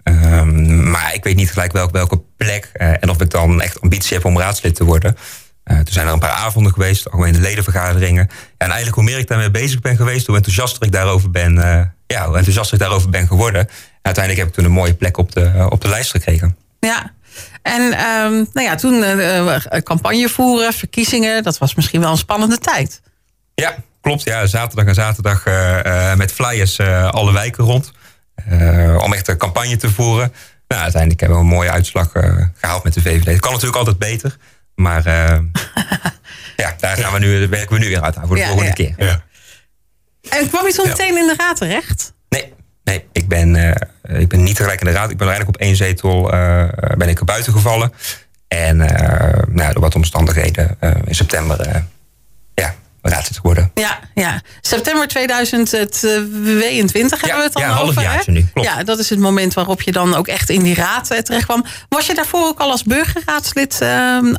Ehm, maar ik weet niet gelijk welk, welke plek. eh, en of ik dan echt ambitie heb om raadslid te worden. toen zijn er een paar avonden geweest, algemene ledenvergaderingen. Ja, en eigenlijk hoe meer ik daarmee bezig ben geweest, hoe enthousiaster ik daarover ben, ja, hoe enthousiaster ik daarover ben geworden. En uiteindelijk heb ik toen een mooie plek op de, op de lijst gekregen.
Ja, en um, nou ja, toen uh, campagne voeren, verkiezingen, dat was misschien wel een spannende tijd.
Ja, klopt. Ja, zaterdag en zaterdag uh, met flyers alle wijken rond. Om echt een campagne te voeren. Nou, uiteindelijk hebben we een mooie uitslag gehaald met de VVD. Het kan natuurlijk altijd beter. Maar (laughs) ja, daar gaan we nu, werken we nu weer uit aan voor de volgende keer. Ja.
En kwam je toen meteen in de raad terecht?
Nee, Nee, ik ben, uh, ik ben niet tegelijk in de raad. Ik ben uiteindelijk op één zetel uh, ben ik er buiten gevallen. En uh, nou, door wat omstandigheden in september ja, raadslid geworden.
Ja, ja, september 2022 hebben we het dan
ja,
over.
Ja, nu. Klopt.
Ja, dat is het moment waarop je dan ook echt in die raad terecht kwam. Was je daarvoor ook al als burgerraadslid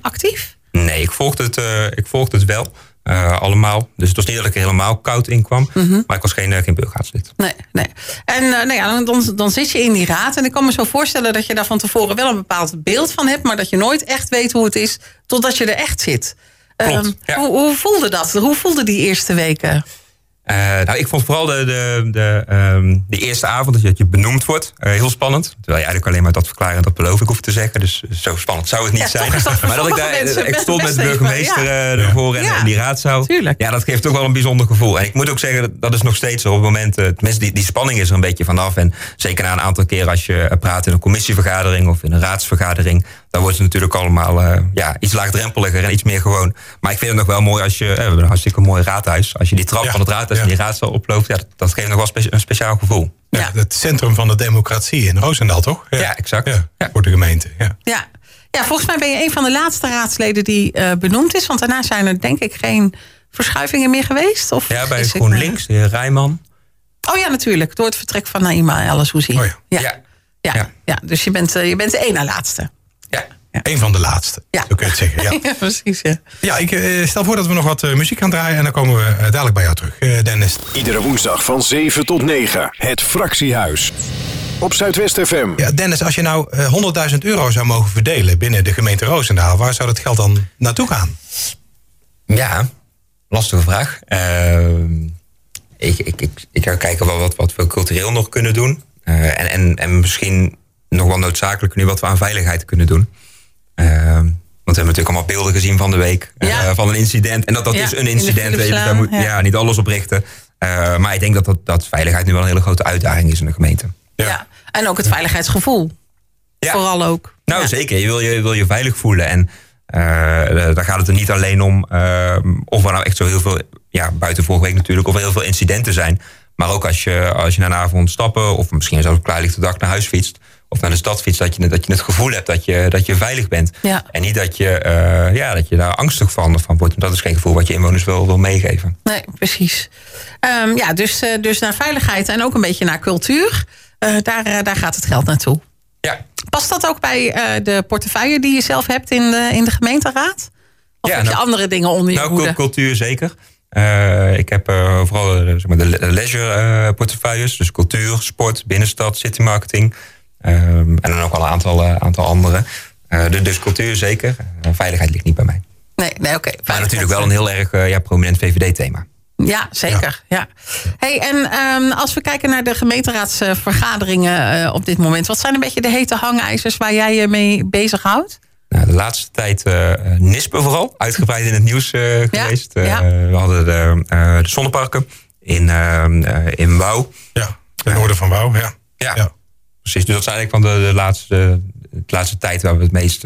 actief?
Nee, ik volgde het, ik volgde het wel. Uh, allemaal. Dus het was niet dat ik er helemaal koud in kwam. Mhm. Maar ik was geen, geen burgerraadslid.
Nee, nee. En uh, nou ja, dan, dan zit je in die raad. En ik kan me zo voorstellen dat je daar van tevoren wel een bepaald beeld van hebt. Maar dat je nooit echt weet hoe het is totdat je er echt zit.
Klopt, ja.
hoe, hoe, voelde dat? Hoe voelde die eerste weken?
Uh, nou, ik vond vooral de, de, de, um, de eerste avond dat je benoemd wordt uh, heel spannend. Terwijl je eigenlijk alleen maar dat verklaren en dat beloof ik hoef te zeggen. Dus zo spannend zou het niet
ja,
zijn. (laughs) Maar dat ik daar ik stond met de burgemeester ja. uh, ervoor en in die raadzaal.
Tuurlijk.
Ja, dat geeft toch wel een bijzonder gevoel. En ik moet ook zeggen, dat, dat is nog steeds. Op het moment, tenminste, die, die spanning is er een beetje vanaf. En zeker na een aantal keer als je praat in een commissievergadering of in een raadsvergadering. Dan wordt het natuurlijk allemaal ja, iets laagdrempeliger en iets meer gewoon. Maar ik vind het nog wel mooi als je, we hebben een hartstikke mooi raadhuis. Als je die trap van het raadhuis in die raadzaal oploopt, ja, dat, geeft nog wel spe een speciaal gevoel.
Ja, Het centrum van de democratie in Roosendaal, toch?
Ja, ja exact.
Ja, Voor de gemeente. Ja.
Ja. ja, volgens mij ben je een van de laatste raadsleden die uh, benoemd is. Want daarna zijn er denk ik geen verschuivingen meer geweest. Of
ja, bij GroenLinks, de heer Rijman.
Oh ja, natuurlijk. Door het vertrek van Naima El Azouzi.
Oh ja.
Ja. Ja. Ja. ja. ja. Dus je bent, je bent de één na laatste.
Ja.
Een van de laatste,
ja.
zo kun je het zeggen. Ja, (laughs)
ja precies. Ja,
ja ik uh, stel voor dat we nog wat uh, muziek gaan draaien... en dan komen we uh, dadelijk bij jou terug, Dennis.
Iedere woensdag van 7 tot 9, het Fractiehuis. Op Zuidwest FM.
Ja, Dennis, als je nou 100.000 euro zou mogen verdelen binnen de gemeente Roosendaal... waar zou dat geld dan naartoe gaan?
Ja, lastige vraag. ik, ik, ik, ik ga kijken wat, wat, wat we cultureel nog kunnen doen. en, en, en misschien nog wel noodzakelijk nu wat we aan veiligheid kunnen doen. Uh, want we hebben natuurlijk allemaal beelden gezien van de week.
Ja.
Uh, van een incident. En dat dat
ja,
is een incident. Je, daar moet
ja.
ja. niet alles op richten. Uh, maar ik denk dat, dat, dat veiligheid nu wel een hele grote uitdaging is in de gemeente.
Ja, en ook het veiligheidsgevoel. Vooral ook.
Nou zeker, je wil je, wil je veilig voelen. En uh, daar gaat het er niet alleen om of er nou echt zo heel veel... Ja, buiten vorige week natuurlijk, of er heel veel incidenten zijn. Maar ook als je, als je na een avond stappen... of misschien zelfs op klaarlichte dag naar huis fietst of naar de stad fietst, dat je, dat je het gevoel hebt dat je, dat je veilig bent.
Ja.
En niet dat je, uh, ja, dat je daar angstig van, van wordt. Dat is geen gevoel wat je inwoners wil, wil meegeven.
Nee, precies. Um, ja, dus, uh, dus naar veiligheid en ook een beetje naar cultuur. Uh, daar, daar gaat het geld naartoe.
Ja.
Past dat ook bij de portefeuille die je zelf hebt in de, in de gemeenteraad? Of
ja,
heb je
nou,
andere dingen onder je
nou,
hoede?
cultuur zeker. Uh, ik heb uh, vooral zeg maar, de leisure portefeuilles. Dus cultuur, sport, binnenstad, city marketing. Um, en dan ook al een aantal, aantal andere. Uh, dus cultuur zeker. Veiligheid ligt niet bij mij.
Nee, nee oké. Okay.
Maar natuurlijk wel een heel erg ja, prominent VVD-thema.
Ja, zeker. Ja. ja. Hey, en um, als we kijken naar de gemeenteraadsvergaderingen op dit moment, wat zijn een beetje de hete hangijzers waar jij je mee bezighoudt?
Nou, de laatste tijd uh, NISPE vooral, uitgebreid in het nieuws uh,
ja,
geweest.
Ja.
Uh, we hadden de, de zonneparken in, in Wouw.
Ja, ten noorden van Wouw, ja.
ja. ja. Precies, dus dat is eigenlijk van de, de, laatste, de laatste tijd waar we het meest,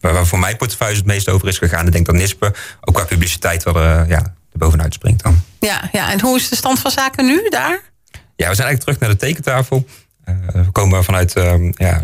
waar voor mijn portefeuille het meest over is gegaan. Ik denk dat NISPE ook qua publiciteit wel ja, er bovenuit springt dan.
Ja, ja, en hoe is de stand van zaken nu daar?
Ja, we zijn eigenlijk terug naar de tekentafel. Uh, we komen vanuit, uh, ja,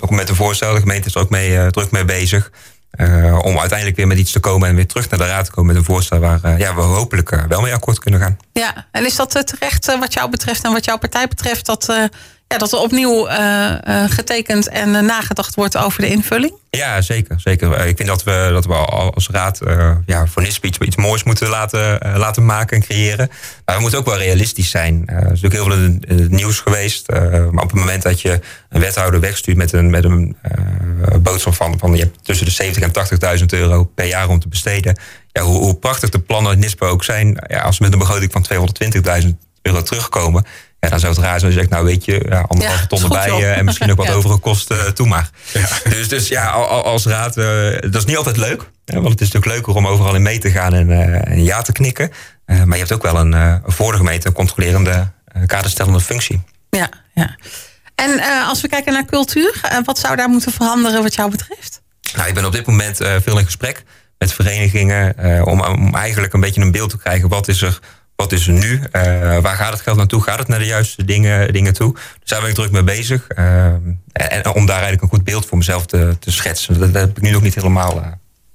ook met een voorstel. De gemeente is er ook mee, uh, druk mee bezig. Uh, om uiteindelijk weer met iets te komen en weer terug naar de raad te komen met een voorstel waar ja, we hopelijk wel mee akkoord kunnen gaan.
Ja, en is dat terecht wat jou betreft en wat jouw partij betreft dat ja, dat er opnieuw eh, eh, getekend en eh, nagedacht wordt over de invulling?
Ja, zeker. zeker. Ik vind dat we, dat we als raad ja, voor NISP iets, moois moeten laten, laten maken en creëren. Maar we moeten ook wel realistisch zijn. Er is natuurlijk heel veel nieuws geweest. maar op het moment dat je een wethouder wegstuurt met een, met een boodschap van, van je hebt tussen de 70 en 80.000 euro per jaar om te besteden. Ja, hoe, hoe prachtig de plannen NISP ook zijn. Ja, als we met een begroting van 220.000 euro terugkomen. Ja, dan zou het raar zijn als je zegt, nou weet je, ja, anderhalve
Ja,
ton erbij eh, en misschien ook wat (laughs)
Ja.
overige kosten, toe maar. Dus, dus ja, al- al- als raad, eh, dat is niet altijd leuk. Hè, want het is natuurlijk leuker om overal in mee te gaan en, eh, en ja te knikken. Eh, maar je hebt ook wel een eh, voor de gemeente een controlerende, eh, kaderstellende functie.
Ja, ja. En eh, als we kijken naar cultuur, eh, wat zou daar moeten veranderen wat jou betreft?
Nou, ik ben op dit moment eh, veel in gesprek met verenigingen eh, om, om eigenlijk een beetje een beeld te krijgen. Wat is er, wat is er nu? Eh, waar gaat het geld naartoe? Gaat het naar de juiste dingen, dingen toe? Daar zijn we druk mee bezig. Eh, en, en om daar eigenlijk een goed beeld voor mezelf te, te schetsen. Dat, heb ik nu nog niet helemaal eh,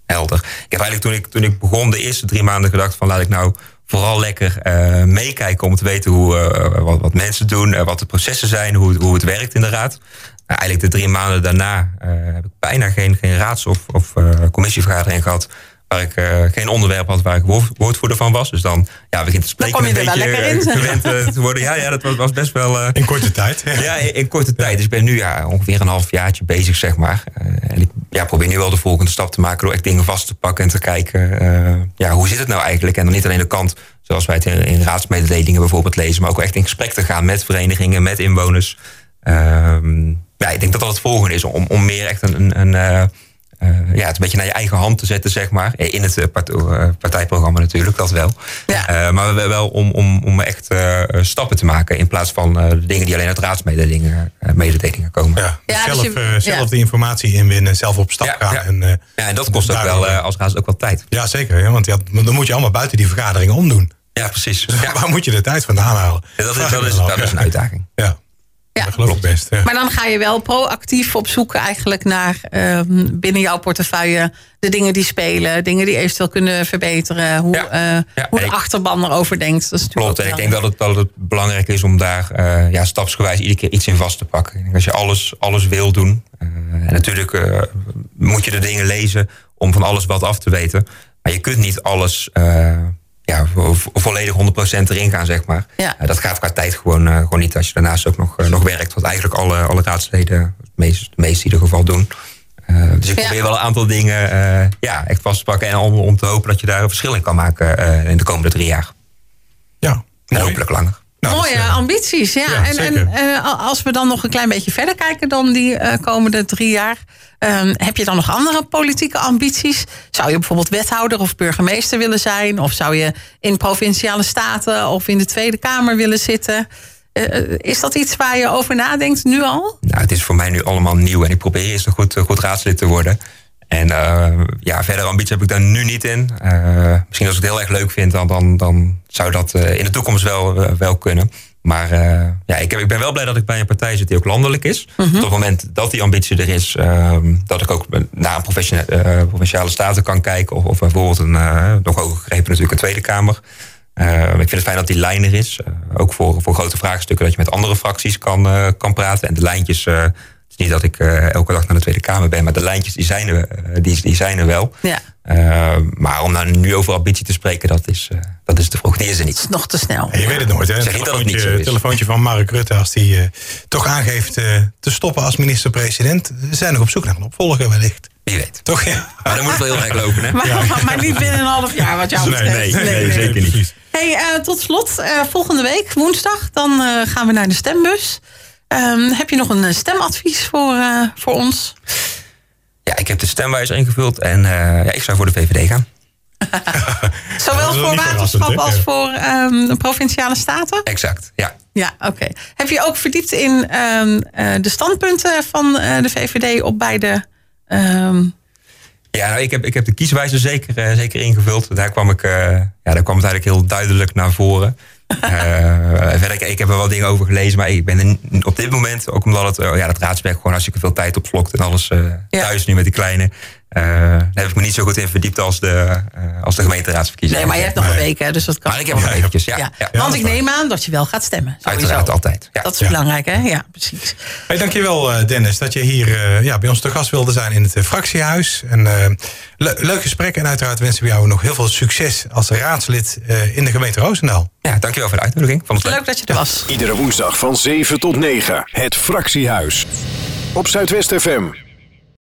helder. Ik heb eigenlijk toen ik, toen ik begon de eerste drie maanden gedacht van laat ik nou vooral lekker eh, meekijken om te weten hoe, eh, wat, wat mensen doen, eh, wat de processen zijn, hoe, hoe het werkt in de raad. Nou, eigenlijk de drie maanden daarna eh, heb ik bijna geen, geen raads- of, of eh, commissievergadering gehad. Waar ik eh, geen onderwerp had waar ik woord- woordvoerder van was. Dus dan ja, begint te spreken
kom je
een
er wel
beetje
lekker in.
eh, gewend eh, te worden. Ja, ja dat was, was best wel. eh,
In korte tijd. (laughs)
ja, in, in korte tijd. Dus ik ben nu ja, ongeveer een half jaartje bezig, zeg maar. Eh, en ik ja, probeer nu wel de volgende stap te maken door echt dingen vast te pakken en te kijken, eh, ja, hoe zit het nou eigenlijk? En dan niet alleen de kant zoals wij het in, in raadsmededelingen bijvoorbeeld lezen, maar ook echt in gesprek te gaan met verenigingen, met inwoners. Ehm, ja, ik denk dat dat het volgende is, om, om meer echt een, een, een eh, ja, het een beetje naar je eigen hand te zetten, zeg maar. In het eh, part- eh, partijprogramma natuurlijk, dat wel.
Ja.
Eh, maar wel- om, om, om echt eh, stappen te maken in plaats van eh, de dingen die alleen uit raadsmededelingen mededelingen komen.
Ja,
Ja, dus
zelf,
je-
eh, zelf
ja.
de informatie inwinnen, zelf op stap
Ja,
gaan.
ja.
En, eh,
Ja, en dat kost ook wel als raad ook wel tijd.
ja, zeker. Ja, want ja, dan moet je allemaal buiten die vergaderingen omdoen.
Ja, precies.
Dus (laughs)
Ja,
waar moet je de tijd vandaan halen?
dat, is, dat, is, dat is een uitdaging.
Ja,
Ja,
dat geloof ik best. Ja.
Maar dan ga je wel proactief op zoek eigenlijk naar ehm, binnen jouw portefeuille de dingen die spelen, dingen die eventueel kunnen verbeteren, hoe,
Ja.
eh,
Ja,
hoe de achterban erover denkt. Dat is
Klopt, ik denk dat het, dat het belangrijk is om daar eh, ja, stapsgewijs iedere keer iets in vast te pakken. Ik denk als je alles, alles wil doen, eh, en natuurlijk moet je de dingen lezen om van alles wat af te weten. Maar je kunt niet alles ja, vo- vo- volledig 100% erin gaan, zeg maar.
Ja.
Dat gaat qua tijd gewoon, eh, gewoon niet als je daarnaast ook nog, eh, nog werkt. Wat eigenlijk alle, alle raadsleden, het meest, het meest in ieder geval, doen. Eh, dus ik
Ja.
probeer wel een aantal dingen eh, ja, echt vast te pakken. En om, om te hopen dat je daar een verschil in kan maken eh, in de komende drie jaar.
Ja,
En hopelijk langer.
Nou,
Mooie
dus, eh,
ambities, ja.
ja,
en en eh, als we dan nog een klein beetje verder kijken dan die eh, komende drie jaar. ehm, heb je dan nog andere politieke ambities? Zou je bijvoorbeeld wethouder of burgemeester willen zijn? Of zou je in provinciale staten of in de Tweede Kamer willen zitten? Is dat iets waar je over nadenkt nu al?
Nou, het is voor mij nu allemaal nieuw en ik probeer eerst een goed, goed raadslid te worden. En eh, ja, verder ambitie heb ik daar nu niet in. Eh, misschien als ik het heel erg leuk vind, dan, dan, dan zou dat eh, in de toekomst wel, wel kunnen. Maar ja, ik, heb, ik ben wel blij dat ik bij een partij zit die ook landelijk is. Op het moment dat die ambitie er is, ehm, dat ik ook naar een provinciale, staten kan kijken. Of, of bijvoorbeeld een uh, nog hoger gegrepen natuurlijk een Tweede Kamer. Uh, ik vind het fijn dat die lijn er is. Uh, ook voor, voor grote vraagstukken dat je met andere fracties kan, uh, kan praten. En de lijntjes, uh, niet dat ik uh, elke dag naar de Tweede Kamer ben, maar de lijntjes die zijn er, die, die zijn er wel.
Ja.
Uh, maar om nou nu over ambitie te spreken, dat is, uh, dat is te vroeg. Die is er niet.
Is nog te snel.
Ja, je weet het nooit, hè?
Zeg niet dat het niet zo is.
telefoontje van Mark Rutte, als die uh, toch aangeeft uh, te stoppen als minister-president. We zijn nog op zoek naar een opvolger, wellicht.
Wie weet.
Toch, ja.
Maar dan moet het wel heel erg lopen, hè? (laughs)
Maar, ja. maar, niet binnen een half jaar, wat jou betreft.
Nee, nee, nee, nee zeker niet.
Hey, uh, tot slot, uh, volgende week, woensdag, dan uh, gaan we naar de stembus. Um, heb je nog een stemadvies voor, voor ons?
Ja, ik heb de stemwijzer ingevuld en ja, ik zou voor de VVD gaan. (laughs)
Zowel voor waterschap als voor um, de provinciale staten?
Exact, ja.
Ja, oké. Okay. Heb je ook verdiept in um, de standpunten van de VVD op beide...
Ja, nou, ik, heb, ik heb de kieswijzer zeker, uh, zeker ingevuld. Daar kwam, ik, uh, ja, daar kwam het eigenlijk heel duidelijk naar voren. Uh, verder, ik, ik heb er wel dingen over gelezen, maar ik ben op dit moment, ook omdat het, ja, dat raadswerk gewoon hartstikke veel tijd opslokt en alles ja. thuis nu met die kleine. Eh, daar heb ik me niet zo goed in verdiept als de, uh, als de gemeenteraadsverkiezingen.
Nee, maar je hebt nog een week, hè, dus dat kan.
Maar ik heb nog eventjes, ja.
ja. ja. Want ik neem aan dat je wel gaat stemmen. Sowieso.
Uiteraard, altijd.
Dat is belangrijk, hè? Ja, precies.
Hey, dankjewel, Dennis, dat je hier uh, ja, bij ons te gast wilde zijn in het fractiehuis. En, le leuk gesprek en uiteraard wensen we jou nog heel veel succes als raadslid in de gemeente Roosendaal.
Ja, dankjewel voor de uitnodiging. Vond het
leuk. leuk dat je er was.
Iedere woensdag van 7 tot 9, het fractiehuis. Op Zuidwest FM.